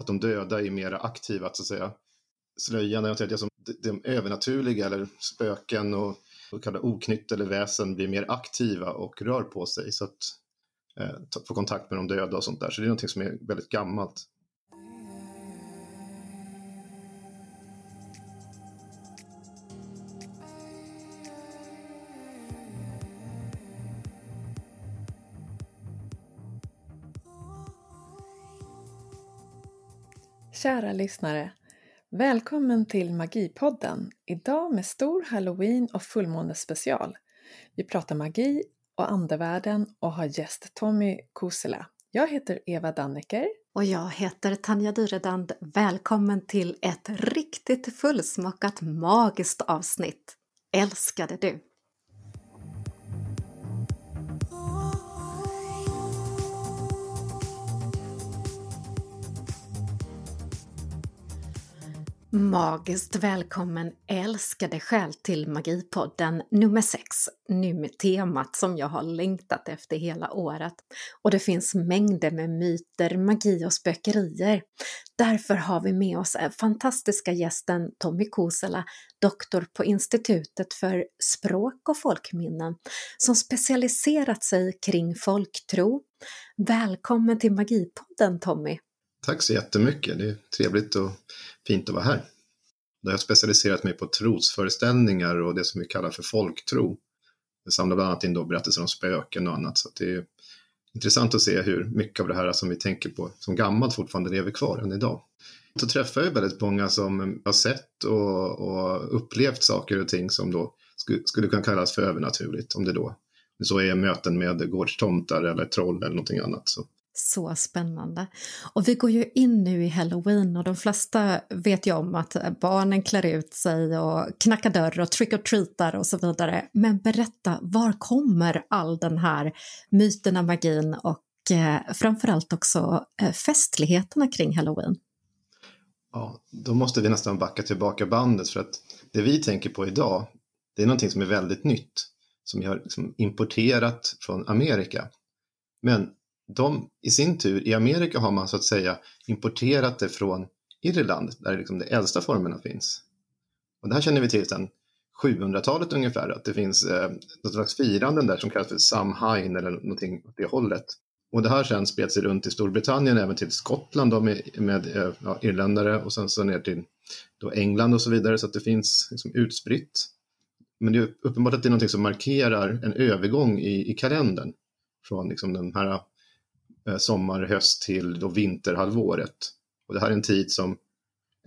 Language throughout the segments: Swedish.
att de döda är mer aktiva, att, så att säga slöjan, är det som de övernaturliga eller spöken och så kallade oknytt eller väsen blir mer aktiva och rör på sig så att eh, få kontakt med de döda och sånt där. Så det är någonting som är väldigt gammalt. Kära lyssnare! Välkommen till Magipodden! Idag med stor halloween och fullmånespecial. Vi pratar magi och andevärlden och har gäst Tommy Kusela. Jag heter Eva Danneker. Och jag heter Tanja Dyredand. Välkommen till ett riktigt fullsmockat magiskt avsnitt. Älskade du! Magiskt välkommen älskade själ till Magipodden nummer 6, nu med temat som jag har längtat efter hela året. Och det finns mängder med myter, magi och spökerier. Därför har vi med oss fantastiska gästen Tommy Kosela, doktor på Institutet för språk och folkminnen, som specialiserat sig kring folktro. Välkommen till Magipodden Tommy! Tack så jättemycket. Det är trevligt och fint att vara här. Jag har specialiserat mig på trosföreställningar och det som vi kallar för folktro. Det samlar bland annat in då berättelser om spöken och annat. Så det är intressant att se hur mycket av det här som vi tänker på som gammalt fortfarande lever kvar än idag. Så träffar jag väldigt många som har sett och, och upplevt saker och ting som då skulle, skulle kunna kallas för övernaturligt. Om det då så är möten med gårdstomtar eller troll eller någonting annat. Så så spännande. Och vi går ju in nu i halloween och de flesta vet ju om att barnen klär ut sig och knackar dörr och trick or treatar och så vidare. Men berätta, var kommer all den här myterna, magin och eh, framförallt också eh, festligheterna kring halloween? Ja, då måste vi nästan backa tillbaka bandet för att det vi tänker på idag, det är någonting som är väldigt nytt, som vi har liksom importerat från Amerika. Men de i sin tur, i Amerika har man så att säga importerat det från Irland där liksom de äldsta formerna finns. Och det här känner vi till sedan 700-talet ungefär, att det finns eh, något slags firanden där som kallas för Samhain eller någonting åt det hållet. Och det här sen spred sig runt i Storbritannien, även till Skottland då med, med eh, ja, irländare och sen så ner till då England och så vidare, så att det finns liksom utspritt. Men det är uppenbart att det är någonting som markerar en övergång i, i kalendern från liksom den här Eh, sommar, höst till då vinterhalvåret. Och det här är en tid som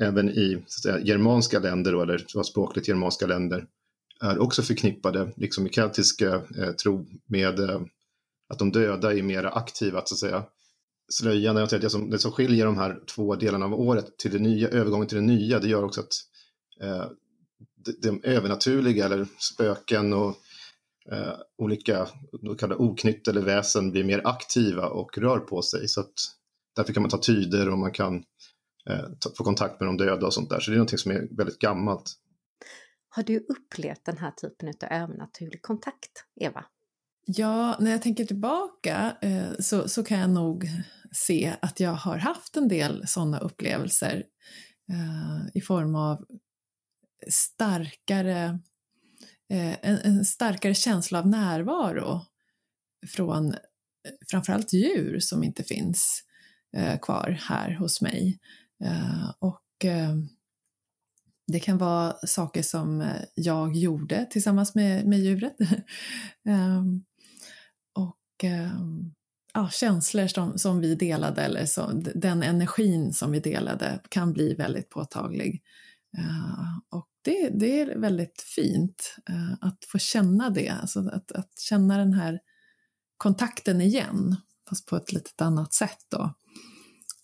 även i så att säga, germanska länder, då, eller språkligt germanska länder, är också förknippade, liksom i keltiska eh, tro, med eh, att de döda är mer aktiva, att, så att säga. Slöjan, jag det, som, det som skiljer de här två delarna av året till det nya, övergången till det nya, det gör också att eh, de, de övernaturliga eller spöken och eh, olika kallade oknytt eller väsen blir mer aktiva och rör på sig. Så att därför kan man ta tyder och man kan eh, ta, få kontakt med de döda och sånt där. Så det är någonting som är väldigt gammalt. Har du upplevt den här typen av övernaturlig kontakt, Eva? Ja, när jag tänker tillbaka eh, så, så kan jag nog se att jag har haft en del sådana upplevelser eh, i form av starkare Eh, en, en, starkare känsla av närvaro från eh, framförallt djur som inte finns eh, kvar här hos mig. Eh, och eh, det kan vara saker som eh, jag gjorde tillsammans med, med djuret. Ehm, och ehm, ja, känslor som, som vi delade, eller som, den energin som vi delade kan bli väldigt påtaglig. Eh, och det, det är väldigt fint eh, att få känna det, alltså att, att känna den här kontakten igen, fast på ett lite annat sätt då.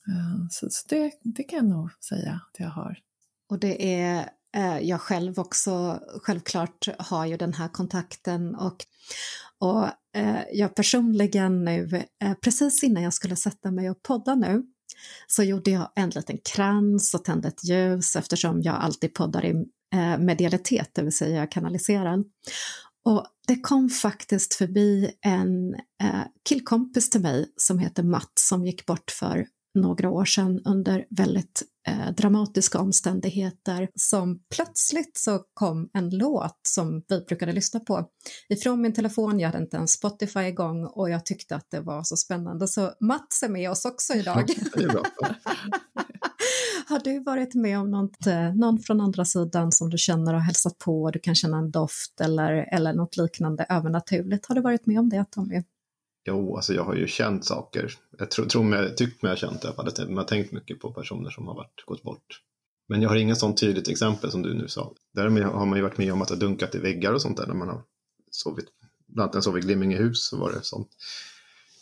Eh, så, så det, det kan jag nog säga att jag har. Och det är jag själv också, självklart har ju den här kontakten och, och jag personligen nu, precis innan jag skulle sätta mig och podda nu, så gjorde jag en liten krans och tände ett ljus eftersom jag alltid poddar i Eh, medialitet, det vill säga kanaliserar. Och det kom faktiskt förbi en eh, killkompis till mig som heter Matt som gick bort för några år sedan under väldigt eh, dramatiska omständigheter som plötsligt så kom en låt som vi brukade lyssna på ifrån min telefon. Jag hade inte ens Spotify igång och jag tyckte att det var så spännande. Så Mats är med oss också idag. har du varit med om något, eh, någon från andra sidan som du känner och hälsat på? Du kan känna en doft eller, eller något liknande övernaturligt. Har du varit med om det Tommy? Jo, alltså jag har ju känt saker. Jag tror, tror mig, tyckt mig ha känt det i alla fall. Jag har tänkt mycket på personer som har varit, gått bort. Men jag har inget sånt tydligt exempel som du nu sa. Därmed har man ju varit med om att har dunkat i väggar och sånt där när man har sovit. Bland annat när jag sov i Glimmingehus så var det sånt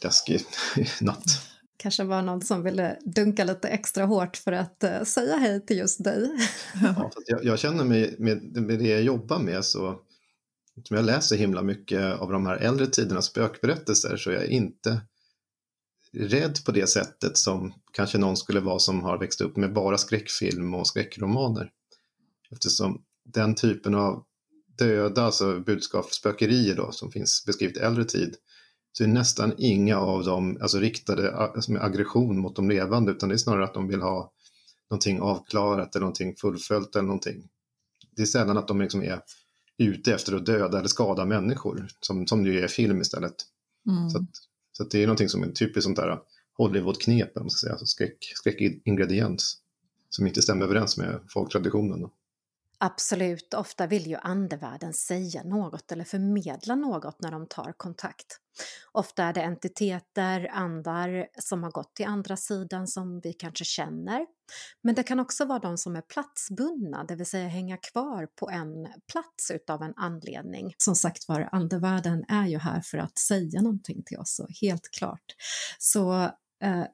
läskig natt. Kanske var någon som ville dunka lite extra hårt för att uh, säga hej till just dig. ja, jag, jag, känner mig med, med det jag jobbar med så eftersom jag läser himla mycket av de här äldre tidernas spökberättelser så jag är inte rädd på det sättet som kanske någon skulle vara som har växt upp med bara skräckfilm och skräckromaner. Eftersom den typen av döda, alltså budskapsspökerier då, som finns beskrivet i äldre tid, så är nästan inga av dem alltså riktade alltså med aggression mot de levande, utan det är snarare att de vill ha någonting avklarat eller någonting fullföljt eller någonting. Det är sällan att de liksom är ute efter att döda eller skada människor, som, som ju är film istället. Mm. Så, att, så att det är någonting som är typiskt sånt där Hollywood-knep, alltså skräck, skräckingrediens, som inte stämmer överens med folktraditionen. Absolut, ofta vill ju andevärlden säga något eller förmedla något när de tar kontakt. Ofta är det entiteter, andar som har gått till andra sidan som vi kanske känner. Men det kan också vara de som är platsbundna, det vill säga hänga kvar på en plats utav en anledning. Som sagt var, andevärlden är ju här för att säga någonting till oss, så helt klart. Så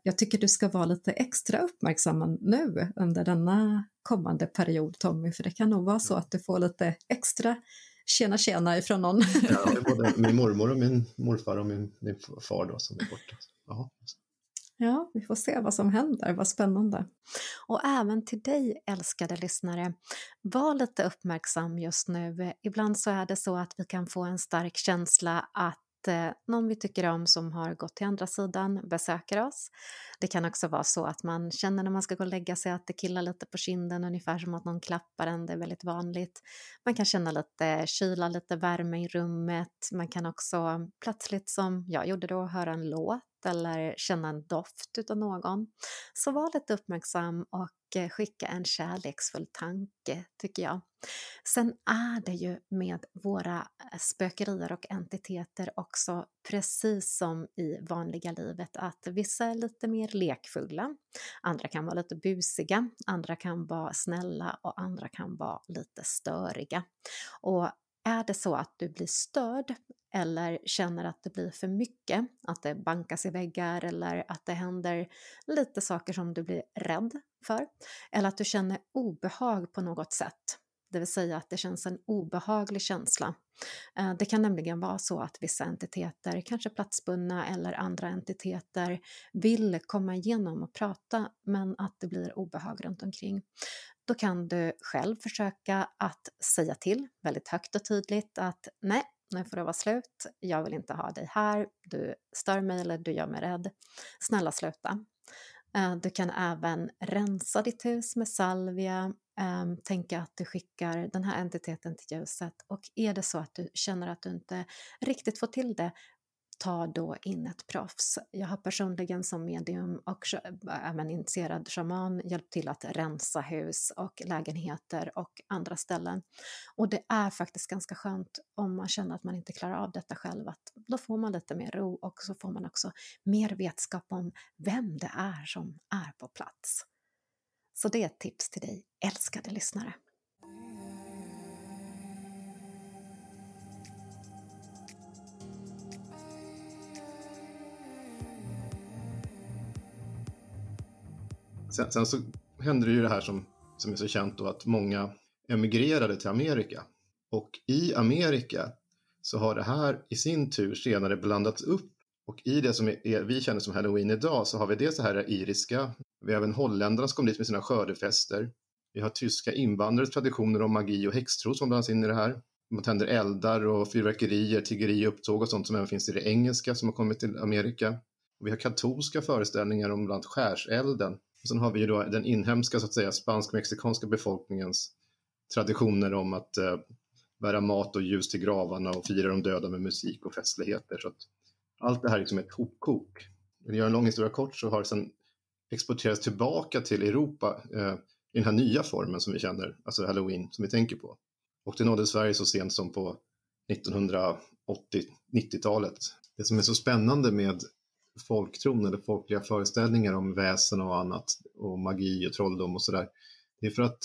jag tycker du ska vara lite extra uppmärksam nu under denna kommande period Tommy, för det kan nog vara så att du får lite extra tjena tjena ifrån någon. Ja, både min mormor och min morfar och min, min far då som är borta. Jaha. Ja, vi får se vad som händer, vad spännande. Och även till dig älskade lyssnare, var lite uppmärksam just nu. Ibland så är det så att vi kan få en stark känsla att eh, Eh, någon vi tycker om som har gått till andra sidan besöker oss. Det kan också vara så att man känner när man ska gå och lägga sig att det killar lite på kinden, ungefär som att någon klappar en, det är väldigt vanligt. Man kan känna lite kyla, lite värme i rummet. Man kan också plötsligt, som jag gjorde då, höra en låt eller känna en doft utav någon. Så var lite uppmärksam och Eh, skicka en kärleksfull tanke, tycker jag. Sen är det ju med våra eh, spökerier och entiteter också precis som i vanliga livet att vissa är lite mer lekfulla, andra kan vara lite busiga, andra kan vara snälla och andra kan vara lite störiga. Och är det så att du blir störd eller känner att det blir för mycket, att det bankas i väggar eller att det händer lite saker som du blir rädd för, eller att du känner obehag på något sätt, det vill säga att det känns en obehaglig känsla. Eh, det kan nämligen vara så att vissa entiteter, kanske platsbundna eller andra entiteter, vill komma igenom och prata men att det blir obehag runt omkring. Då kan du själv försöka att säga till väldigt högt och tydligt att nej, nu får det vara slut, jag vill inte ha dig här, du stör mig eller du gör mig rädd. Snälla sluta. Eh, du kan även rensa ditt hus med salvia, ehm, tänka att du skickar den här entiteten till ljuset och är det så att du känner att du inte riktigt får till det, ta då in ett proffs. Jag har personligen som medium och även äh, initierad shaman hjälpt till att rensa hus och lägenheter och andra ställen. Och det är faktiskt ganska skönt om man känner att man inte klarar av detta själv, att då får man lite mer ro och så får man också mer vetskap om vem det är som är på plats. Så det är ett tips till dig, älskade lyssnare. Sen, sen, så hände det ju det här som, som är så känt då att många emigrerade till Amerika. Och i Amerika så har det här i sin tur senare blandats upp och i det som är, vi känner som halloween idag så har vi dels det här iriska, vi har även holländarna som kom dit med sina skördefester. Vi har tyska invandrares traditioner om magi och häxtro som blandas in i det här. Man tänder eldar och fyrverkerier, tiggeri, upptåg och sånt som även finns i det engelska som har kommit till Amerika. Och vi har katolska föreställningar om bland annat skärselden. Och sen har vi ju då den inhemska, så att säga, spansk-mexikanska befolkningens traditioner om att eh, bära mat och ljus till gravarna och fira de döda med musik och festligheter. Så att allt det här liksom är liksom ett hopkok. Vill göra en lång historia kort så har det sen exporterats tillbaka till Europa eh, i den här nya formen som vi känner, alltså halloween som vi tänker på. Och det nådde Sverige så sent som på 1980-90-talet. Det som är så spännande med folktron eller folkliga föreställningar om väsen och annat och magi och trolldom och sådär. Det är för att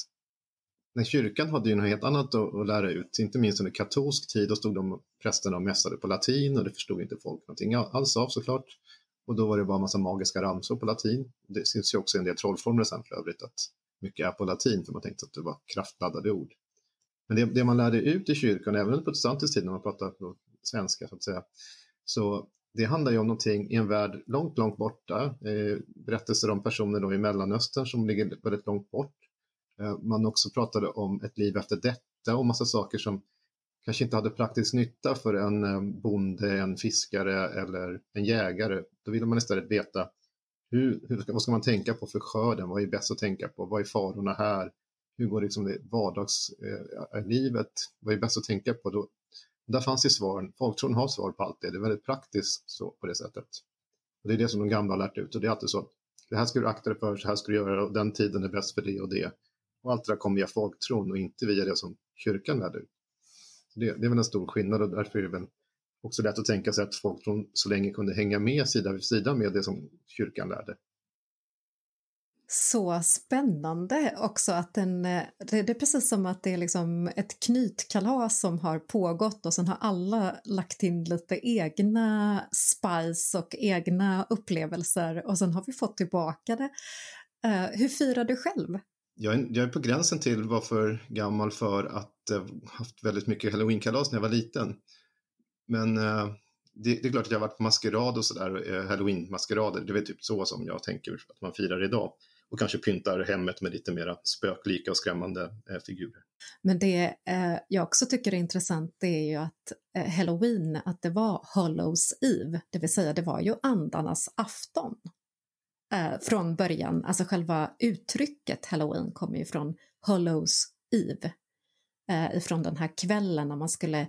när kyrkan hade ju något helt annat att, lära ut, inte minst under katolsk tid, då stod de prästerna och mässade på latin och det förstod inte folk någonting alls av såklart. Och då var det bara en massa magiska ramsor på latin. Det syns ju också i en del trollformler sen för övrigt att mycket är på latin för man tänkte att det var kraftladdade ord. Men det, det man lärde ut i kyrkan, även under protestantisk tid när man pratar svenska så att säga, så det handlar ju om någonting i en värld långt, långt borta. Eh, berättelser om personer då i Mellanöstern som ligger väldigt långt bort. Eh, man också pratade om ett liv efter detta och massa saker som kanske inte hade praktisk nytta för en eh, bonde, en fiskare eller en jägare. Då ville man istället veta hur, hur, vad ska man tänka på för skörden? Vad är bäst att tänka på? Vad är farorna här? Hur går liksom det vardagslivet? Vad är bäst att tänka på? Då, där fanns ju svaren. Folktron har svar på allt det. Det är väldigt praktiskt så, på det sättet. Och det är det som de gamla har lärt ut och det är alltid så. Det här ska du akta dig för, så här ska du göra och den tiden är bäst för det och det. Och allt det där kommer via folktron och inte via det som kyrkan lärde ut. Det, det är väl en stor skillnad och därför är det väl också lätt att tänka sig att folktron så länge kunde hänga med sida vid sida med det som kyrkan lärde. Så spännande också att den, eh, det, det, är precis som att det är liksom ett knytkalas som har pågått och sen har alla lagt in lite egna spice och egna upplevelser och sen har vi fått tillbaka det. Uh, hur firar du själv? Jag är, jag är på gränsen till var för gammal för att uh, haft väldigt mycket halloweenkalas när jag var liten. Men uh, det, det, är klart att jag har varit på maskerad och sådär, uh, halloween-maskerader, det är väl typ så som jag tänker att man firar idag och kanske pyntar hemmet med lite mera spöklika och skrämmande eh, figurer. Men det eh, jag också tycker är intressant det är ju att eh, Halloween, att det var Hollows Eve, det vill säga det var ju andarnas afton eh, från början. Alltså själva uttrycket Halloween kommer ju från Hollows Eve, eh, ifrån den här kvällen när man skulle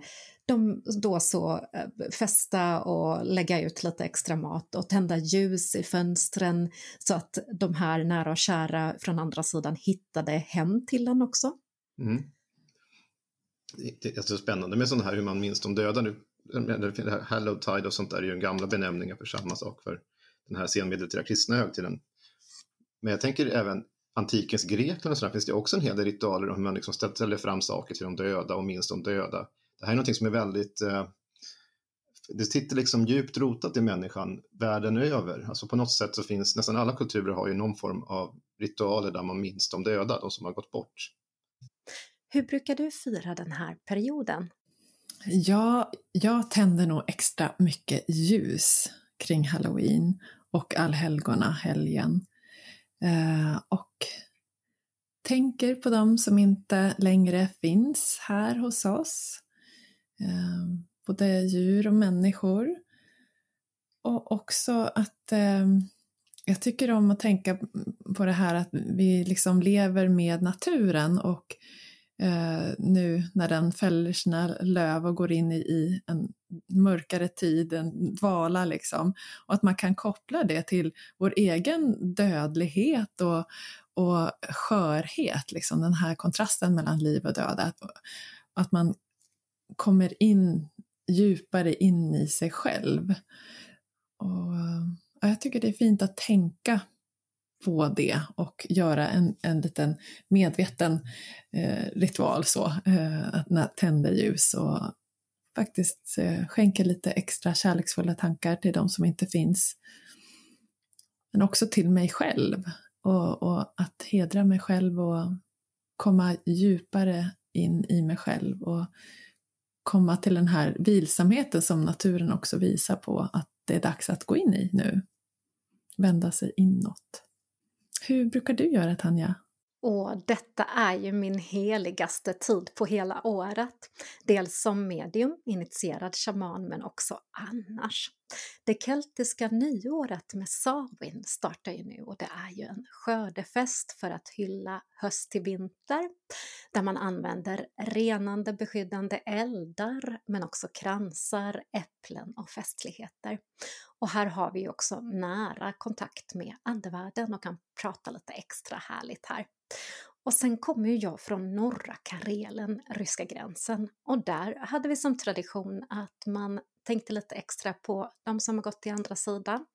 de då så eh, fästa och lägga ut lite extra mat och tända ljus i fönstren så att de här nära och kära från andra sidan hittade hem till en också. Mm. Det är så spännande med sådana här hur man minns de döda nu. Det tide och sånt där är ju gamla benämningar för samma sak för den här senmedeltida kristna högtiden. Men jag tänker även antikens Grekland och sådär finns det också en hel del ritualer om hur man liksom ställer fram saker till de döda och minns de döda. Det här är något som är väldigt eh, det sitter liksom djupt rotat i människan världen över. Alltså på något sätt så finns nästan alla kulturer har ju någon form av ritualer där man minns de döda, de som har gått bort. Hur brukar du fira den här perioden? Ja, jag tänder nog extra mycket ljus kring halloween och allhelgona helgen. Eh, och tänker på dem som inte längre finns här hos oss. Eh, både djur och människor. Och också att eh, jag tycker om att tänka på det här att vi liksom lever med naturen och eh, nu när den fäller sina löv och går in i, i en mörkare tid, en dvala liksom. Och att man kan koppla det till vår egen dödlighet och, och skörhet, liksom den här kontrasten mellan liv och död. Att, att man kommer in djupare in i sig själv. Och, ja, jag tycker det är fint att tänka på det och göra en, en liten medveten eh, ritual så, eh, att tända ljus och faktiskt eh, skänka lite extra kärleksfulla tankar till de som inte finns. Men också till mig själv och, och att hedra mig själv och komma djupare in i mig själv och komma till den här vilsamheten som naturen också visar på att det är dags att gå in i nu. Vända sig inåt. Hur brukar du göra, Tanja? Och detta är ju min heligaste tid på hela året. Dels som medium, initierad shaman, men också annars. Det keltiska nyåret med Samhain startar ju nu och det är ju en skördefest för att hylla höst till vinter där man använder renande beskyddande eldar men också kransar, äpplen och festligheter. Och här har vi ju också nära kontakt med andevärlden och kan prata lite extra härligt här. Och sen kommer ju jag från norra Karelen, ryska gränsen, och där hade vi som tradition att man tänkte lite extra på de som har gått till andra sidan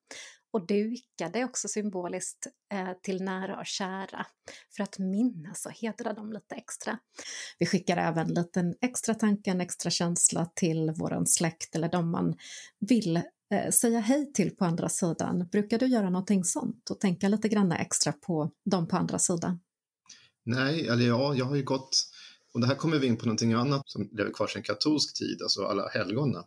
och dukade också symboliskt eh, till nära och kära för att minnas och hedra dem lite extra. Vi skickar även en extra tanke, en extra känsla till våran släkt eller de man vill eh, säga hej till på andra sidan. Brukar du göra någonting sånt och tänka lite grann extra på dem på andra sidan? Nej, eller ja, jag har ju gått, och det här kommer vi in på någonting annat som lever kvar sedan katolsk tid, alltså alla helgona.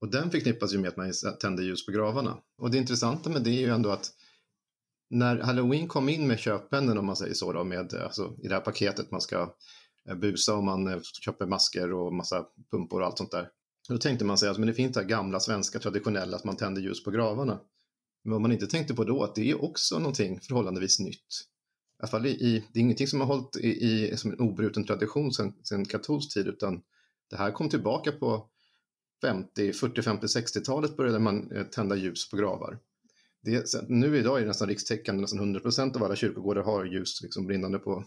Och den förknippas ju med att man tänder ljus på gravarna. Och det intressanta med det är ju ändå att när halloween kom in med köpmännen om man säger så då, med, alltså, i det här paketet man ska eh, busa och man eh, köper masker och massa pumpor och allt sånt där. Då tänkte man sig att men det finns det här gamla svenska traditionella att man tänder ljus på gravarna. Men vad man inte tänkte på då att det är också någonting förhållandevis nytt i alla fall i, det är ingenting som har hållit i, i som en obruten tradition sedan katolsk tid utan det här kom tillbaka på 50, 40, 50, 60-talet började man eh, tända ljus på gravar. Det, nu idag är det nästan rikstäckande, nästan 100 procent av alla kyrkogårdar har ljus liksom brinnande på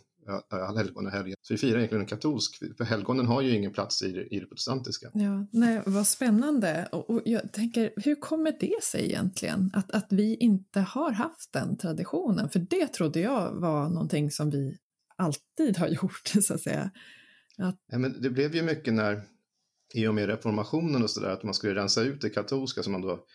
allhelgonahelgen. Så vi firar egentligen en katolsk, för helgonen har ju ingen plats i, i det protestantiska. Ja, nej, vad spännande. Och, och, jag tänker, hur kommer det sig egentligen att, att vi inte har haft den traditionen? För det trodde jag var någonting som vi alltid har gjort, så att säga. Att... Ja, men det blev ju mycket när, i och med reformationen och sådär, att man skulle rensa ut det katolska som man då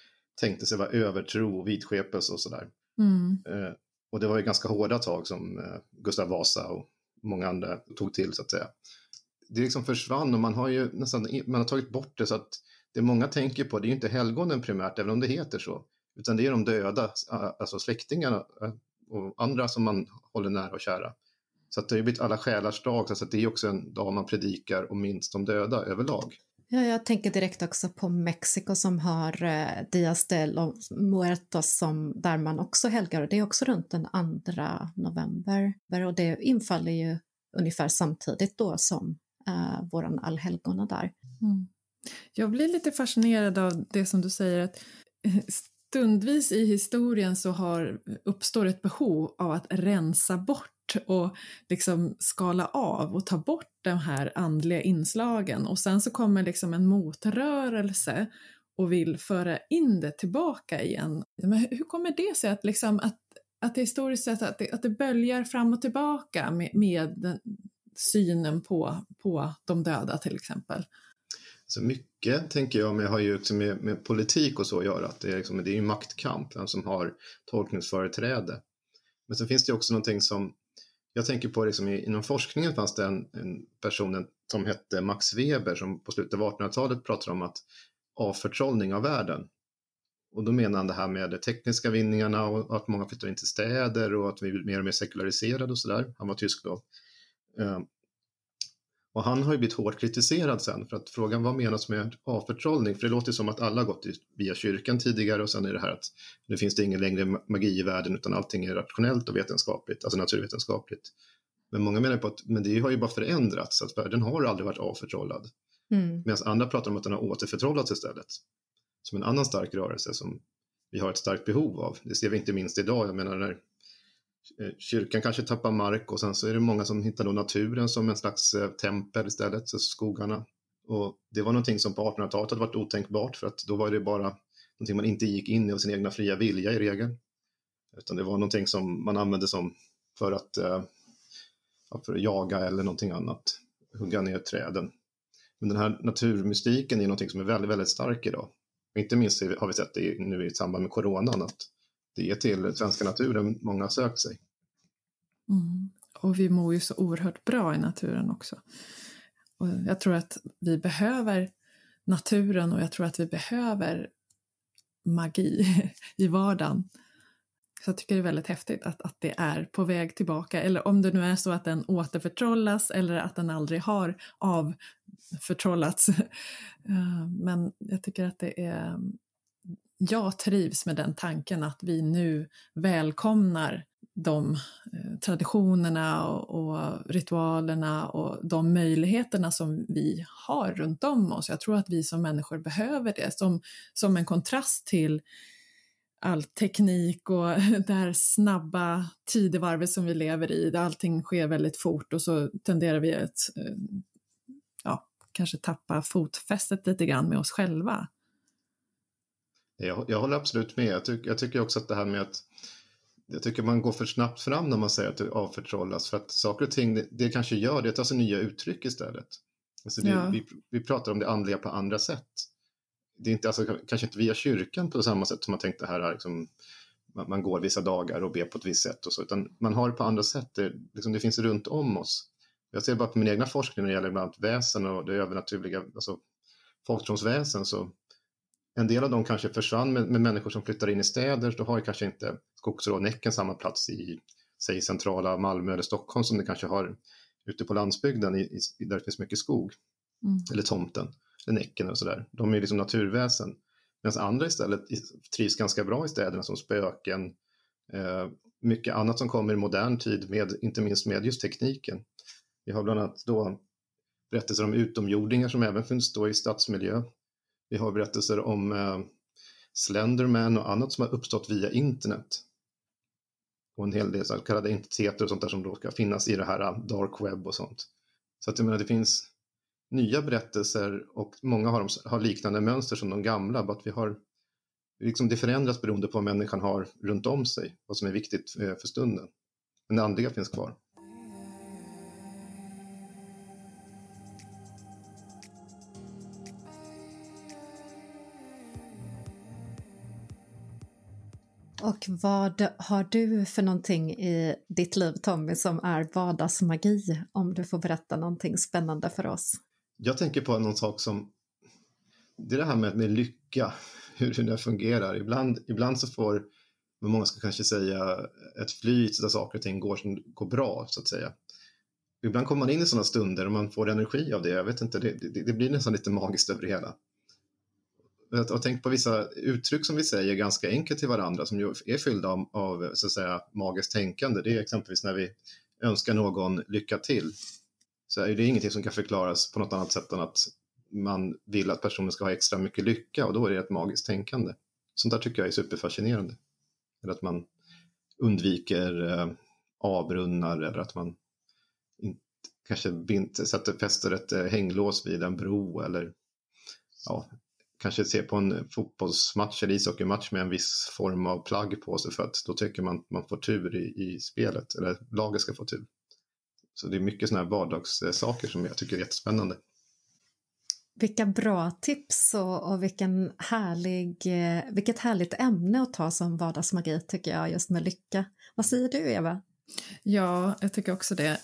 tänkte sig var övertro och vidskepelse och sådär. Mm. Eh, och det var ju ganska hårda tag som eh, Gustav Vasa och många andra tog till så att säga. Det liksom försvann och man har ju nästan man har tagit bort det så att det många tänker på det är ju inte helgonen primärt, även om det heter så, utan det är de döda, alltså släktingarna eh, och andra som man håller nära och kära. Så att det har ju blivit alla själars dag, så att det är också en dag man predikar och minns de döda överlag. Ja, jag tänker direkt också på Mexiko som har eh, Dias de los Muertos som, där man också helgar och det är också runt den 2 november och det infaller ju ungefär samtidigt då som eh, våran allhelgona där. Mm. Jag blir lite fascinerad av det som du säger att eh, stundvis i historien så har, uppstår ett behov av att rensa bort och liksom skala av och ta bort de här andliga inslagen och sen så kommer liksom en motrörelse och vill föra in det tillbaka igen. Men hur kommer det sig att, liksom, att, att det historiskt sett att det, att det böljar fram och tillbaka med, med den, synen på, på de döda till exempel? Så mycket tänker jag med, har ju också med, med politik och så att göra, att det är, liksom, det är ju maktkamp, vem som har tolkningsföreträde. Men så finns det också någonting som jag tänker på liksom, inom forskningen fanns det en, en person som hette Max Weber som på slutet av 1800-talet pratade om att avförtrollning av världen. Och då menar han det här med de tekniska vinningarna och att många flyttar in till städer och att vi blir mer och mer sekulariserade och sådär. Han var tysk då. Ehm, och han har ju blivit hårt kritiserad sen för att frågan vad menas med avförtrollning? För det låter som att alla gått via kyrkan tidigare och sen är det här att nu finns det ingen längre magi i världen utan allting är rationellt och vetenskapligt, alltså naturvetenskapligt. Men många menar på att men det har ju bara förändrats, att världen har aldrig varit avförtrollad. Mm. Medan andra pratar om att den har återförtrollats istället. Som en annan stark rörelse som vi har ett starkt behov av. Det ser vi inte minst idag. Jag menar när Eh, kyrkan kanske tappar mark och sen så är det många som hittar då naturen som en slags eh, tempel istället, så skogarna. Och det var någonting som på 1800-talet hade varit otänkbart för att då var det bara någonting man inte gick in i av sin egna fria vilja i regel. Utan det var någonting som man använde som för att, eh, för att jaga eller någonting annat, hugga ner träden. Men den här naturmystiken är någonting som är väldigt, väldigt stark idag. Inte minst har vi sett det nu i samband med coronan att det är till svenska naturen många har sökt sig. Mm. Och vi mår ju så oerhört bra i naturen också. Och jag tror att vi behöver naturen och jag tror att vi behöver magi i vardagen. Så jag tycker det är väldigt häftigt att, att det är på väg tillbaka, eller om det nu är så att den återförtrollas eller att den aldrig har avförtrollats. Eh, men jag tycker att det är jag trivs med den tanken att vi nu välkomnar de eh, traditionerna och, ritualerna och de möjligheterna som vi har runt om oss. Jag tror att vi som människor behöver det som, som en kontrast till all teknik och det här snabba tidevarvet som vi lever i, där allting sker väldigt fort och så tenderar vi att eh, ja, kanske tappa fotfästet lite grann med oss själva. Jag, jag håller absolut med. Jag, tyck, jag tycker också att det här med att jag tycker man går för snabbt fram när man säger att det avförtrollas för att saker och ting det, det kanske gör det tar sig nya uttryck istället. Alltså det, ja. vi, vi pratar om det andliga på andra sätt. Det är inte, alltså, kanske inte via kyrkan på samma sätt som man tänkte här, liksom, man, man, går vissa dagar och ber på ett visst sätt och så, utan man har det på andra sätt. Det, liksom, det finns runt om oss. Jag ser bara på min egna forskning när det gäller bland annat väsen och det övernaturliga, alltså folktronsväsen så en del av dem kanske försvann med, med, människor som flyttar in i städer, då har kanske inte Skogsrånäcken samma plats i, säg centrala Malmö eller Stockholm som det kanske har ute på landsbygden i, i, där det finns mycket skog. Mm. Eller tomten, eller Näcken och sådär. De är liksom naturväsen. Medan andra istället trivs ganska bra i städerna som spöken, eh, mycket annat som kommer i modern tid, med, inte minst med just tekniken. Vi har bland annat då berättelser om utomjordingar som även finns då i stadsmiljö. Vi har berättelser om eh, Slenderman och annat som har uppstått via internet. Och en hel del så kallade entiteter och sånt där som då ska finnas i det här eh, dark web och sånt. Så att jag menar, det finns nya berättelser och många har, har liknande mönster som de gamla, bara att vi har liksom det förändras beroende på vad människan har runt om sig, vad som är viktigt eh, för stunden. Men det andliga finns kvar. Och vad har du för någonting i ditt liv Tommy som är vardagsmagi? Om du får berätta någonting spännande för oss. Jag tänker på någon sak som, det är det här med, med lycka, hur, det fungerar. Ibland, ibland så får, många ska kanske säga, ett flyt där saker och ting går, som går bra så att säga. Ibland kommer man in i sådana stunder och man får energi av det. Jag vet inte, det, det, det blir nästan lite magiskt över det hela jag har tänkt på vissa uttryck som vi säger ganska enkelt till varandra som ju är fyllda av, av så att säga, magiskt tänkande. Det är exempelvis när vi önskar någon lycka till. Så är det ingenting som kan förklaras på något annat sätt än att man vill att personen ska ha extra mycket lycka och då är det ett magiskt tänkande. Sånt där tycker jag är superfascinerande. Eller att man undviker eh, avbrunnar eller att man inte, kanske bind, sätter, fäster ett eh, hänglås vid en bro eller ja, kanske se på en fotbollsmatch eller ishockeymatch med en viss form av plagg på sig för att då tycker man att man får tur i, i spelet, eller laget ska få tur. Så det är mycket sådana här vardagssaker som jag tycker är jättespännande. Vilka bra tips och, och vilken härlig, eh, vilket härligt ämne att ta som vardagsmagi tycker jag, just med lycka. Vad säger du Eva? Ja, jag tycker också det.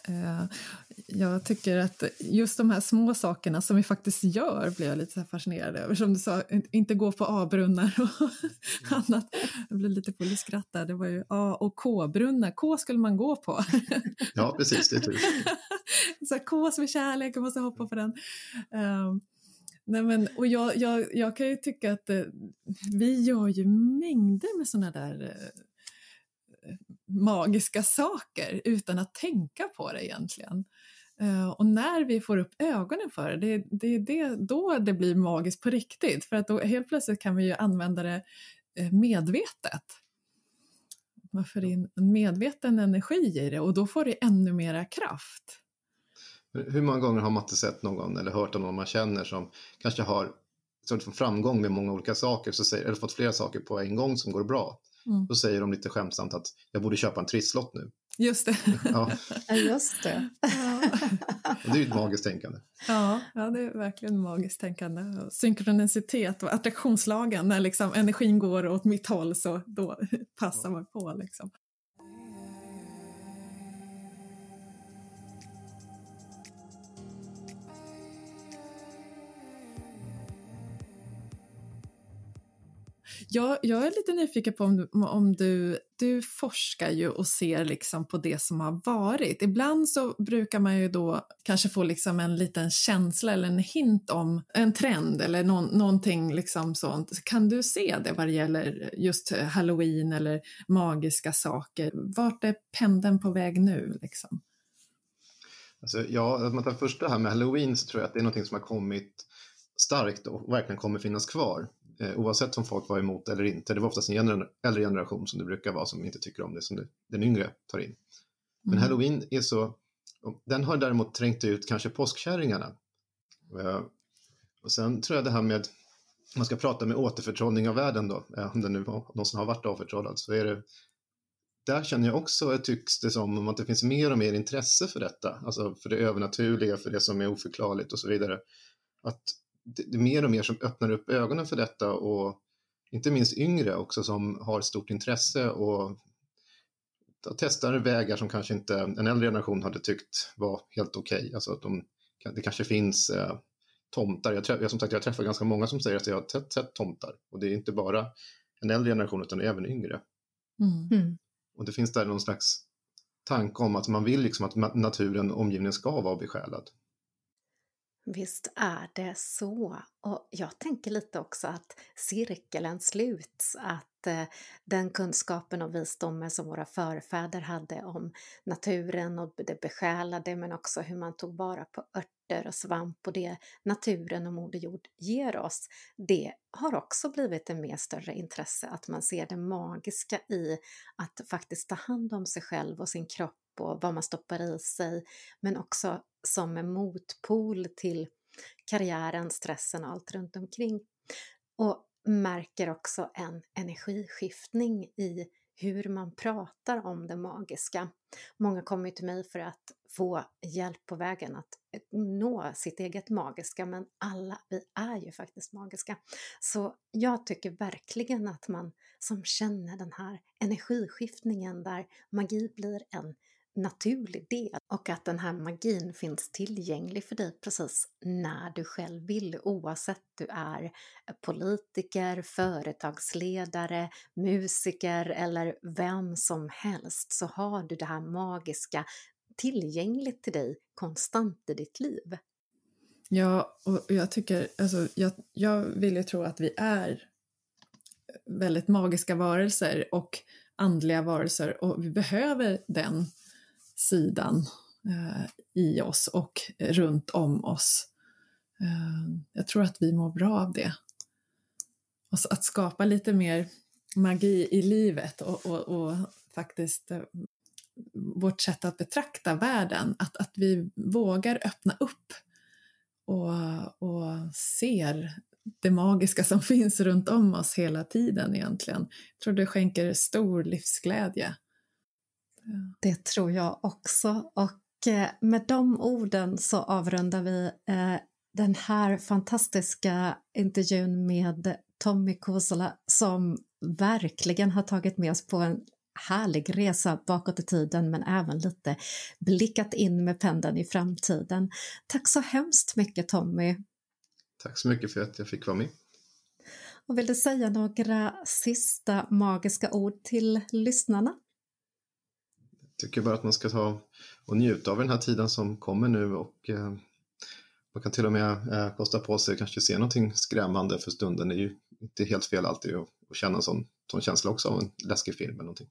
Jag tycker att just de här små sakerna som vi faktiskt gör blir jag lite fascinerad över. Som du sa, inte gå på A-brunnar och annat. Jag blev lite full i skratt där. Det var ju A och K-brunnar. K skulle man gå på. Ja, precis. Det är tur. Så K som är kärlek, jag måste hoppa på den. Um, Nej, men, och jag, jag, jag kan ju tycka att eh, vi gör ju mängder med sådana där eh, magiska saker utan att tänka på det egentligen. Uh, och när vi får upp ögonen för det, det, det, det då det blir magiskt på riktigt. För att då helt plötsligt kan vi ju använda det uh, medvetet. Man får in en medveten energi i det och då får det ännu mera kraft. Hur många gånger har man inte sett någon eller hört om någon man känner som kanske har framgång med många olika saker, så säger, eller fått flera saker på en gång som går bra. Mm. Då säger de lite skämtsamt att jag borde köpa en trisslott nu. Just det. Ja, just det det är ju ett magiskt tänkande. Ja, ja, det är verkligen magiskt tänkande. Synkronicitet och attraktionslagen, när liksom energin går åt mitt håll så då passar man på. Liksom. Jag, jag är lite nyfiken på om du, om du, du forskar ju och ser liksom på det som har varit. Ibland så brukar man ju då kanske få liksom en liten känsla eller en hint om en trend eller någon, någonting liksom sånt. Kan du se det vad det gäller just halloween eller magiska saker? Vart är pendeln på väg nu liksom? Alltså, ja, om man tar första här med halloween så tror jag att det är någonting som har kommit starkt och verkligen kommer finnas kvar. Eh, oavsett om folk var emot eller inte. Det var oftast en gener äldre generation som det brukar vara som inte tycker om det som den yngre tar in. Men mm. halloween är så, den har däremot trängt ut kanske påskkärringarna. Eh, och sen tror jag det här med, man ska prata med återförtrollning av världen då, eh, om det nu var någon som har varit avförtrollad, så är det där känner jag också, tycks det som, att det finns mer och mer intresse för detta, alltså för det övernaturliga, för det som är oförklarligt och så vidare. Att det, är mer och mer som öppnar upp ögonen för detta och inte minst yngre också som har stort intresse och testar vägar som kanske inte en äldre generation hade tyckt var helt okej. Okay. Alltså att de, det kanske finns eh, tomtar. Jag, träff, jag, som sagt, jag träffar ganska många som säger att jag har sett, sett tomtar och det är inte bara en äldre generation utan även yngre. Mm. mm. Och det finns där någon slags tanke om att man vill liksom att naturen, omgivningen ska vara besjälad. Visst är det så. Och jag tänker lite också att cirkeln sluts, att eh, den kunskapen och visdomen som våra förfäder hade om naturen och det besjälade, men också hur man tog vara på örter och svamp och det naturen och Moder Jord ger oss, det har också blivit en mer större intresse, att man ser det magiska i att faktiskt ta hand om sig själv och sin kropp och vad man stoppar i sig, men också som en motpol till karriären, stressen och allt runt omkring. Och märker också en energiskiftning i hur man pratar om det magiska. Många kommer till mig för att få hjälp på vägen att nå sitt eget magiska, men alla vi är ju faktiskt magiska. Så jag tycker verkligen att man som känner den här energiskiftningen där magi blir en naturlig del och att den här magin finns tillgänglig för dig precis när du själv vill oavsett du är politiker, företagsledare, musiker eller vem som helst så har du det här magiska tillgängligt till dig konstant i ditt liv. Ja, och jag tycker, alltså jag, jag vill ju tro att vi är väldigt magiska varelser och andliga varelser och vi behöver den sidan eh, i oss och runt om oss. Eh, jag tror att vi mår bra av det. Och att skapa lite mer magi i livet och, och, och faktiskt eh, vårt sätt att betrakta världen, att, att vi vågar öppna upp och, och ser det magiska som finns runt om oss hela tiden egentligen. Jag tror det skänker stor livsglädje. Det tror jag också. Och eh, med de orden så avrundar vi eh, den här fantastiska intervjun med Tommy Kosola som verkligen har tagit med oss på en härlig resa bakåt i tiden men även lite blickat in med pendeln i framtiden. Tack så hemskt mycket Tommy! Tack så mycket för att jag fick vara med. Och vill du säga några sista magiska ord till lyssnarna? Tycker bara att man ska ta och njuta av den här tiden som kommer nu och eh, man kan till och med eh, kosta på sig kanske se någonting skrämmande för stunden. Det är ju inte helt fel alltid att, att känna en sån, sån känsla också av en läskig film eller någonting.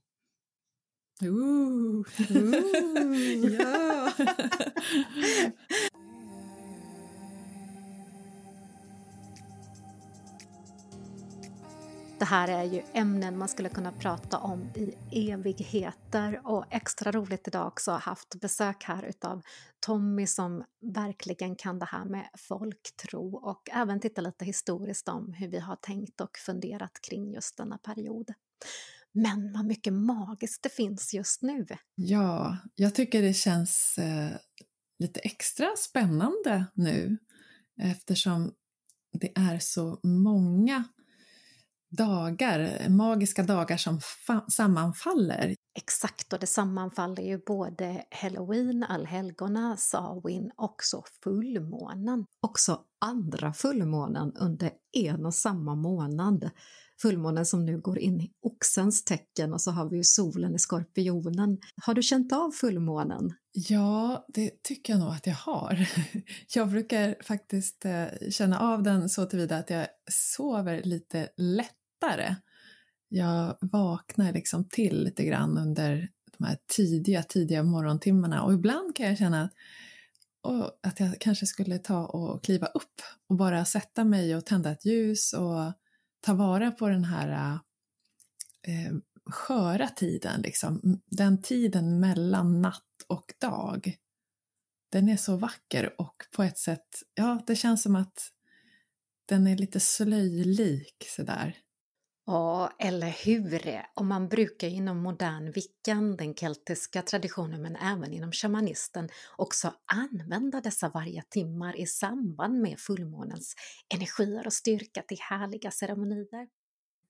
Ooh. Ooh. ja! Det här är ju ämnen man skulle kunna prata om i evigheter och extra roligt idag också haft besök här utav Tommy som verkligen kan det här med folktro och även titta lite historiskt om hur vi har tänkt och funderat kring just denna period. Men vad mycket magiskt det finns just nu! Ja, jag tycker det känns eh, lite extra spännande nu eftersom det är så många dagar, magiska dagar som sammanfaller. Exakt, och det sammanfaller ju både halloween, allhelgona, Samhain och så fullmånen. Också andra fullmånen under en och samma månad. fullmånen som nu går in i oxens tecken och så har vi ju solen i skorpionen. Har du känt av fullmånen? Ja, det tycker jag nog att jag har. Jag brukar faktiskt eh, känna av den så tillvida att jag sover lite lättare. Jag vaknar liksom till lite grann under de här tidiga, tidiga morgontimmarna och ibland kan jag känna att och att jag kanske skulle ta och kliva upp och bara sätta mig och tända ett ljus och ta vara på den här eh, sköra tiden, liksom. den tiden mellan natt och dag. Den är så vacker och på ett sätt, ja, det känns som att den är lite slöjlik sådär. Ja, eller hur? Och man brukar inom modern vickan, den keltiska traditionen, men även inom shamanisten också använda dessa varje timmar i samband med fullmånens energier och styrka till härliga ceremonier.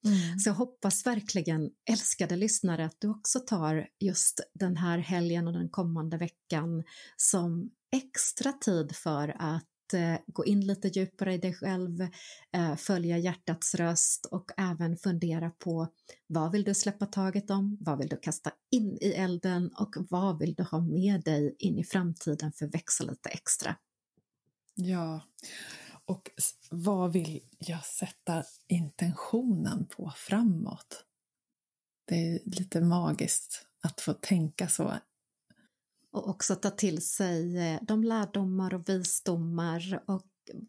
Mm. Så jag hoppas verkligen, älskade lyssnare, att du också tar just den här helgen och den kommande veckan som extra tid för att Eh, gå in lite djupare i dig själv, eh, följa hjärtats röst och även fundera på vad vill du släppa taget om, vad vill du kasta in i elden och vad vill du ha med dig in i framtiden för att växa lite extra. Ja, och vad vill jag sätta intentionen på framåt? Det är lite magiskt att få tänka så och också ta till sig eh, de lärdomar och visdomar och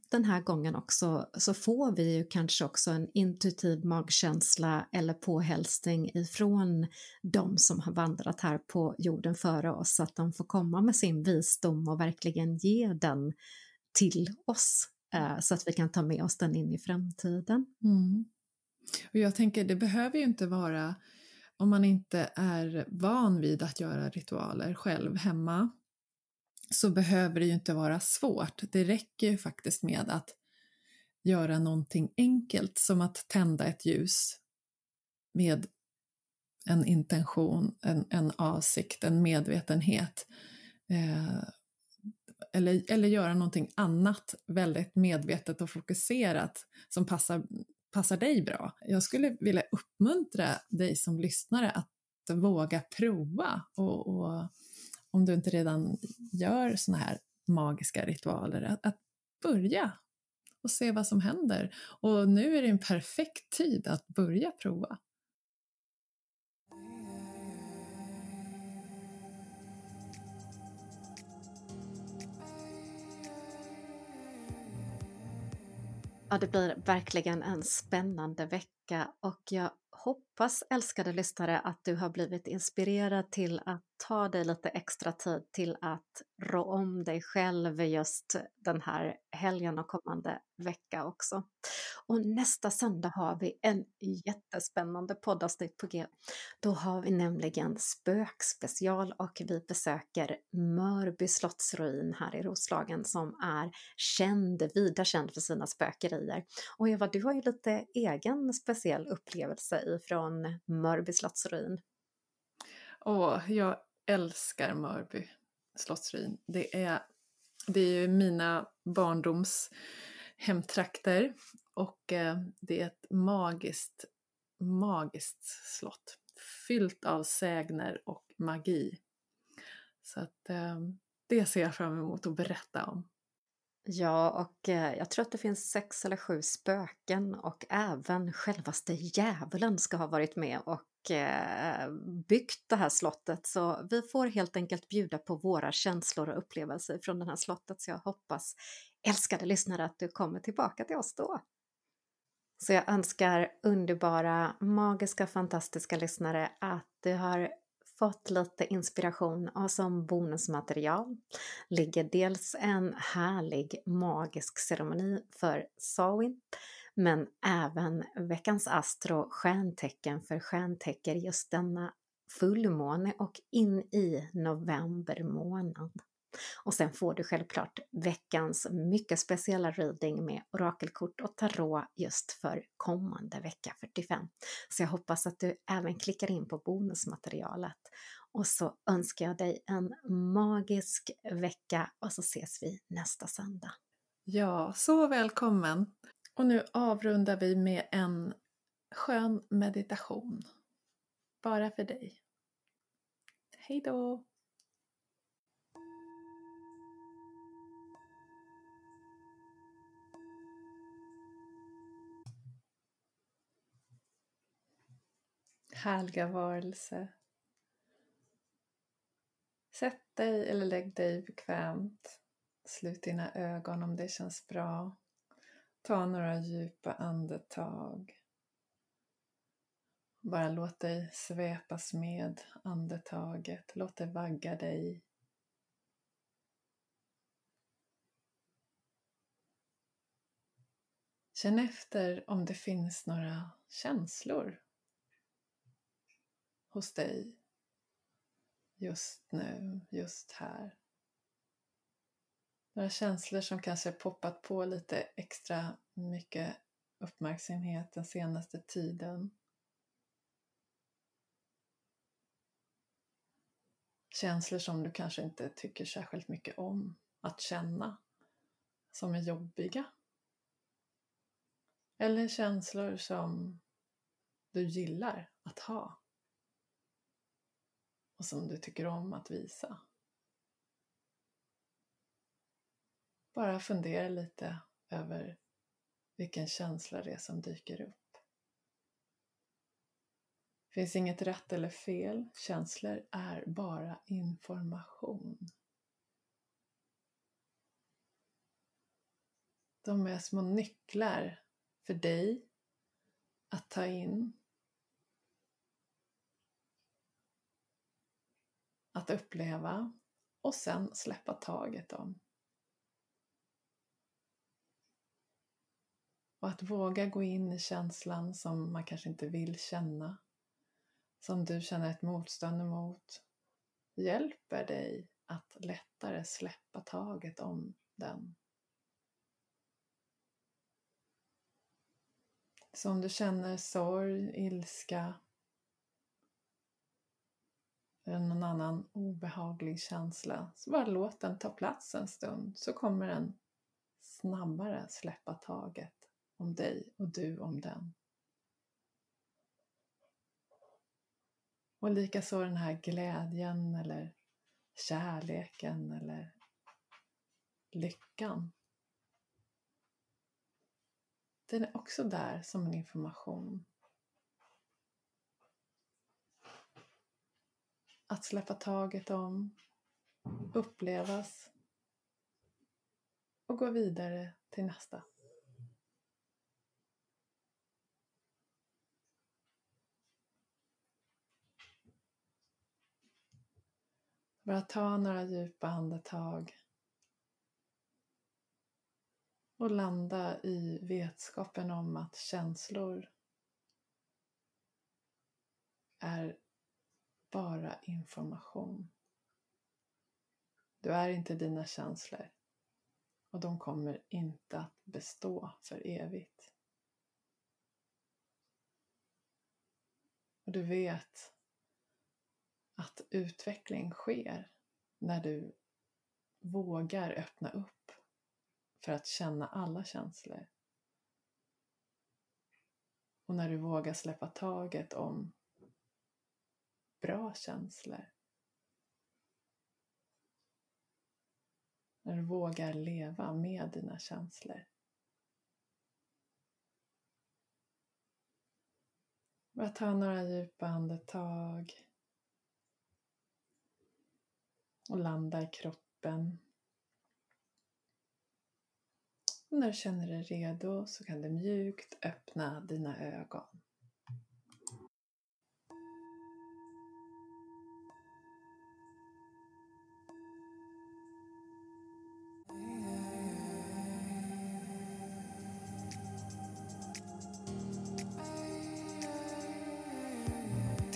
den här gången också så får vi ju kanske också en intuitiv magkänsla eller påhälsning ifrån de som har vandrat här på jorden före oss, att de får komma med sin visdom och verkligen ge den till oss eh, så att vi kan ta med oss den in i framtiden. Mm. Och jag tänker, det behöver ju inte vara om man inte är van vid att göra ritualer själv hemma så behöver det ju inte vara svårt. Det räcker ju faktiskt med att göra någonting enkelt som att tända ett ljus med en intention, en, en avsikt, en medvetenhet. Eh, eller, eller göra någonting annat väldigt medvetet och fokuserat som passar passar dig bra. Jag skulle vilja uppmuntra dig som lyssnare att våga prova och, och om du inte redan gör såna här magiska ritualer, att, att börja och se vad som händer. Och nu är det en perfekt tid att börja prova. Ja, det blir verkligen en spännande vecka och jag hoppas, älskade lyssnare, att du har blivit inspirerad till att ta dig lite extra tid till att rå om dig själv just den här helgen och kommande vecka också. Och nästa söndag har vi en jättespännande poddavsnitt på G. Då har vi nämligen spökspecial och vi besöker Mörby slottsruin här i Roslagen som är känd, vida känd för sina spökerier. Och Eva, du har ju lite egen speciell upplevelse ifrån Mörby slottsruin. Åh, jag älskar Mörby slottsruin. Det är, det är ju mina barndoms hemtrakter och eh, det är ett magiskt, magiskt slott fyllt av sägner och magi. Så att eh, det ser jag fram emot att berätta om. Ja, och eh, jag tror att det finns sex eller sju spöken och även självaste djävulen ska ha varit med och eh, byggt det här slottet. Så vi får helt enkelt bjuda på våra känslor och upplevelser från det här slottet. Så jag hoppas, älskade lyssnare, att du kommer tillbaka till oss då. Så jag önskar underbara, magiska, fantastiska lyssnare att du har fått lite inspiration och som bonusmaterial ligger dels en härlig magisk ceremoni för Sawin men även veckans astro stjärntecken för stjärntecken just denna fullmåne och in i november månad. Och sen får du självklart veckans mycket speciella reading med orakelkort och tarot just för kommande vecka 45. Så jag hoppas att du även klickar in på bonusmaterialet. Och så önskar jag dig en magisk vecka och så ses vi nästa söndag. Ja, så välkommen! Och nu avrundar vi med en skön meditation. Bara för dig. Hej då! Härliga varelse. Sätt dig eller lägg dig bekvämt. Slut dina ögon om det känns bra. Ta några djupa andetag. Bara låt dig svepas med andetaget. Låt det vagga dig. Känn efter om det finns några känslor hos dig just nu, just här. Några känslor som kanske poppat på lite extra mycket uppmärksamhet den senaste tiden. Känslor som du kanske inte tycker särskilt mycket om att känna, som är jobbiga. Eller känslor som du gillar att ha och som du tycker om att visa. Bara fundera lite över vilken känsla det är som dyker upp. Det finns inget rätt eller fel. Känslor är bara information. De är små nycklar för dig att ta in att uppleva och sen släppa taget om. Och att våga gå in i känslan som man kanske inte vill känna, som du känner ett motstånd emot, hjälper dig att lättare släppa taget om den. Så om du känner sorg, ilska, någon annan obehaglig känsla, så bara låt den ta plats en stund så kommer den snabbare släppa taget om dig och du om den. Och likaså den här glädjen eller kärleken eller lyckan. Den är också där som en information. Att släppa taget om, upplevas och gå vidare till nästa. Bara ta några djupa andetag och landa i vetskapen om att känslor är bara information. Du är inte dina känslor och de kommer inte att bestå för evigt. Och du vet att utveckling sker när du vågar öppna upp för att känna alla känslor. Och när du vågar släppa taget om bra känslor. När du vågar leva med dina känslor. Bara ta några djupa andetag och landa i kroppen. Och när du känner dig redo så kan du mjukt öppna dina ögon.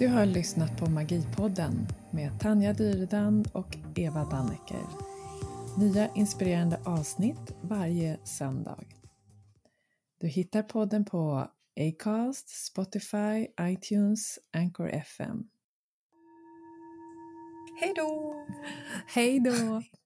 Du har lyssnat på Magipodden med Tanja Dyredand och Eva Dannecker. Nya inspirerande avsnitt varje söndag. Du hittar podden på Acast, Spotify, iTunes, Anchor FM. Hej då! Hej då!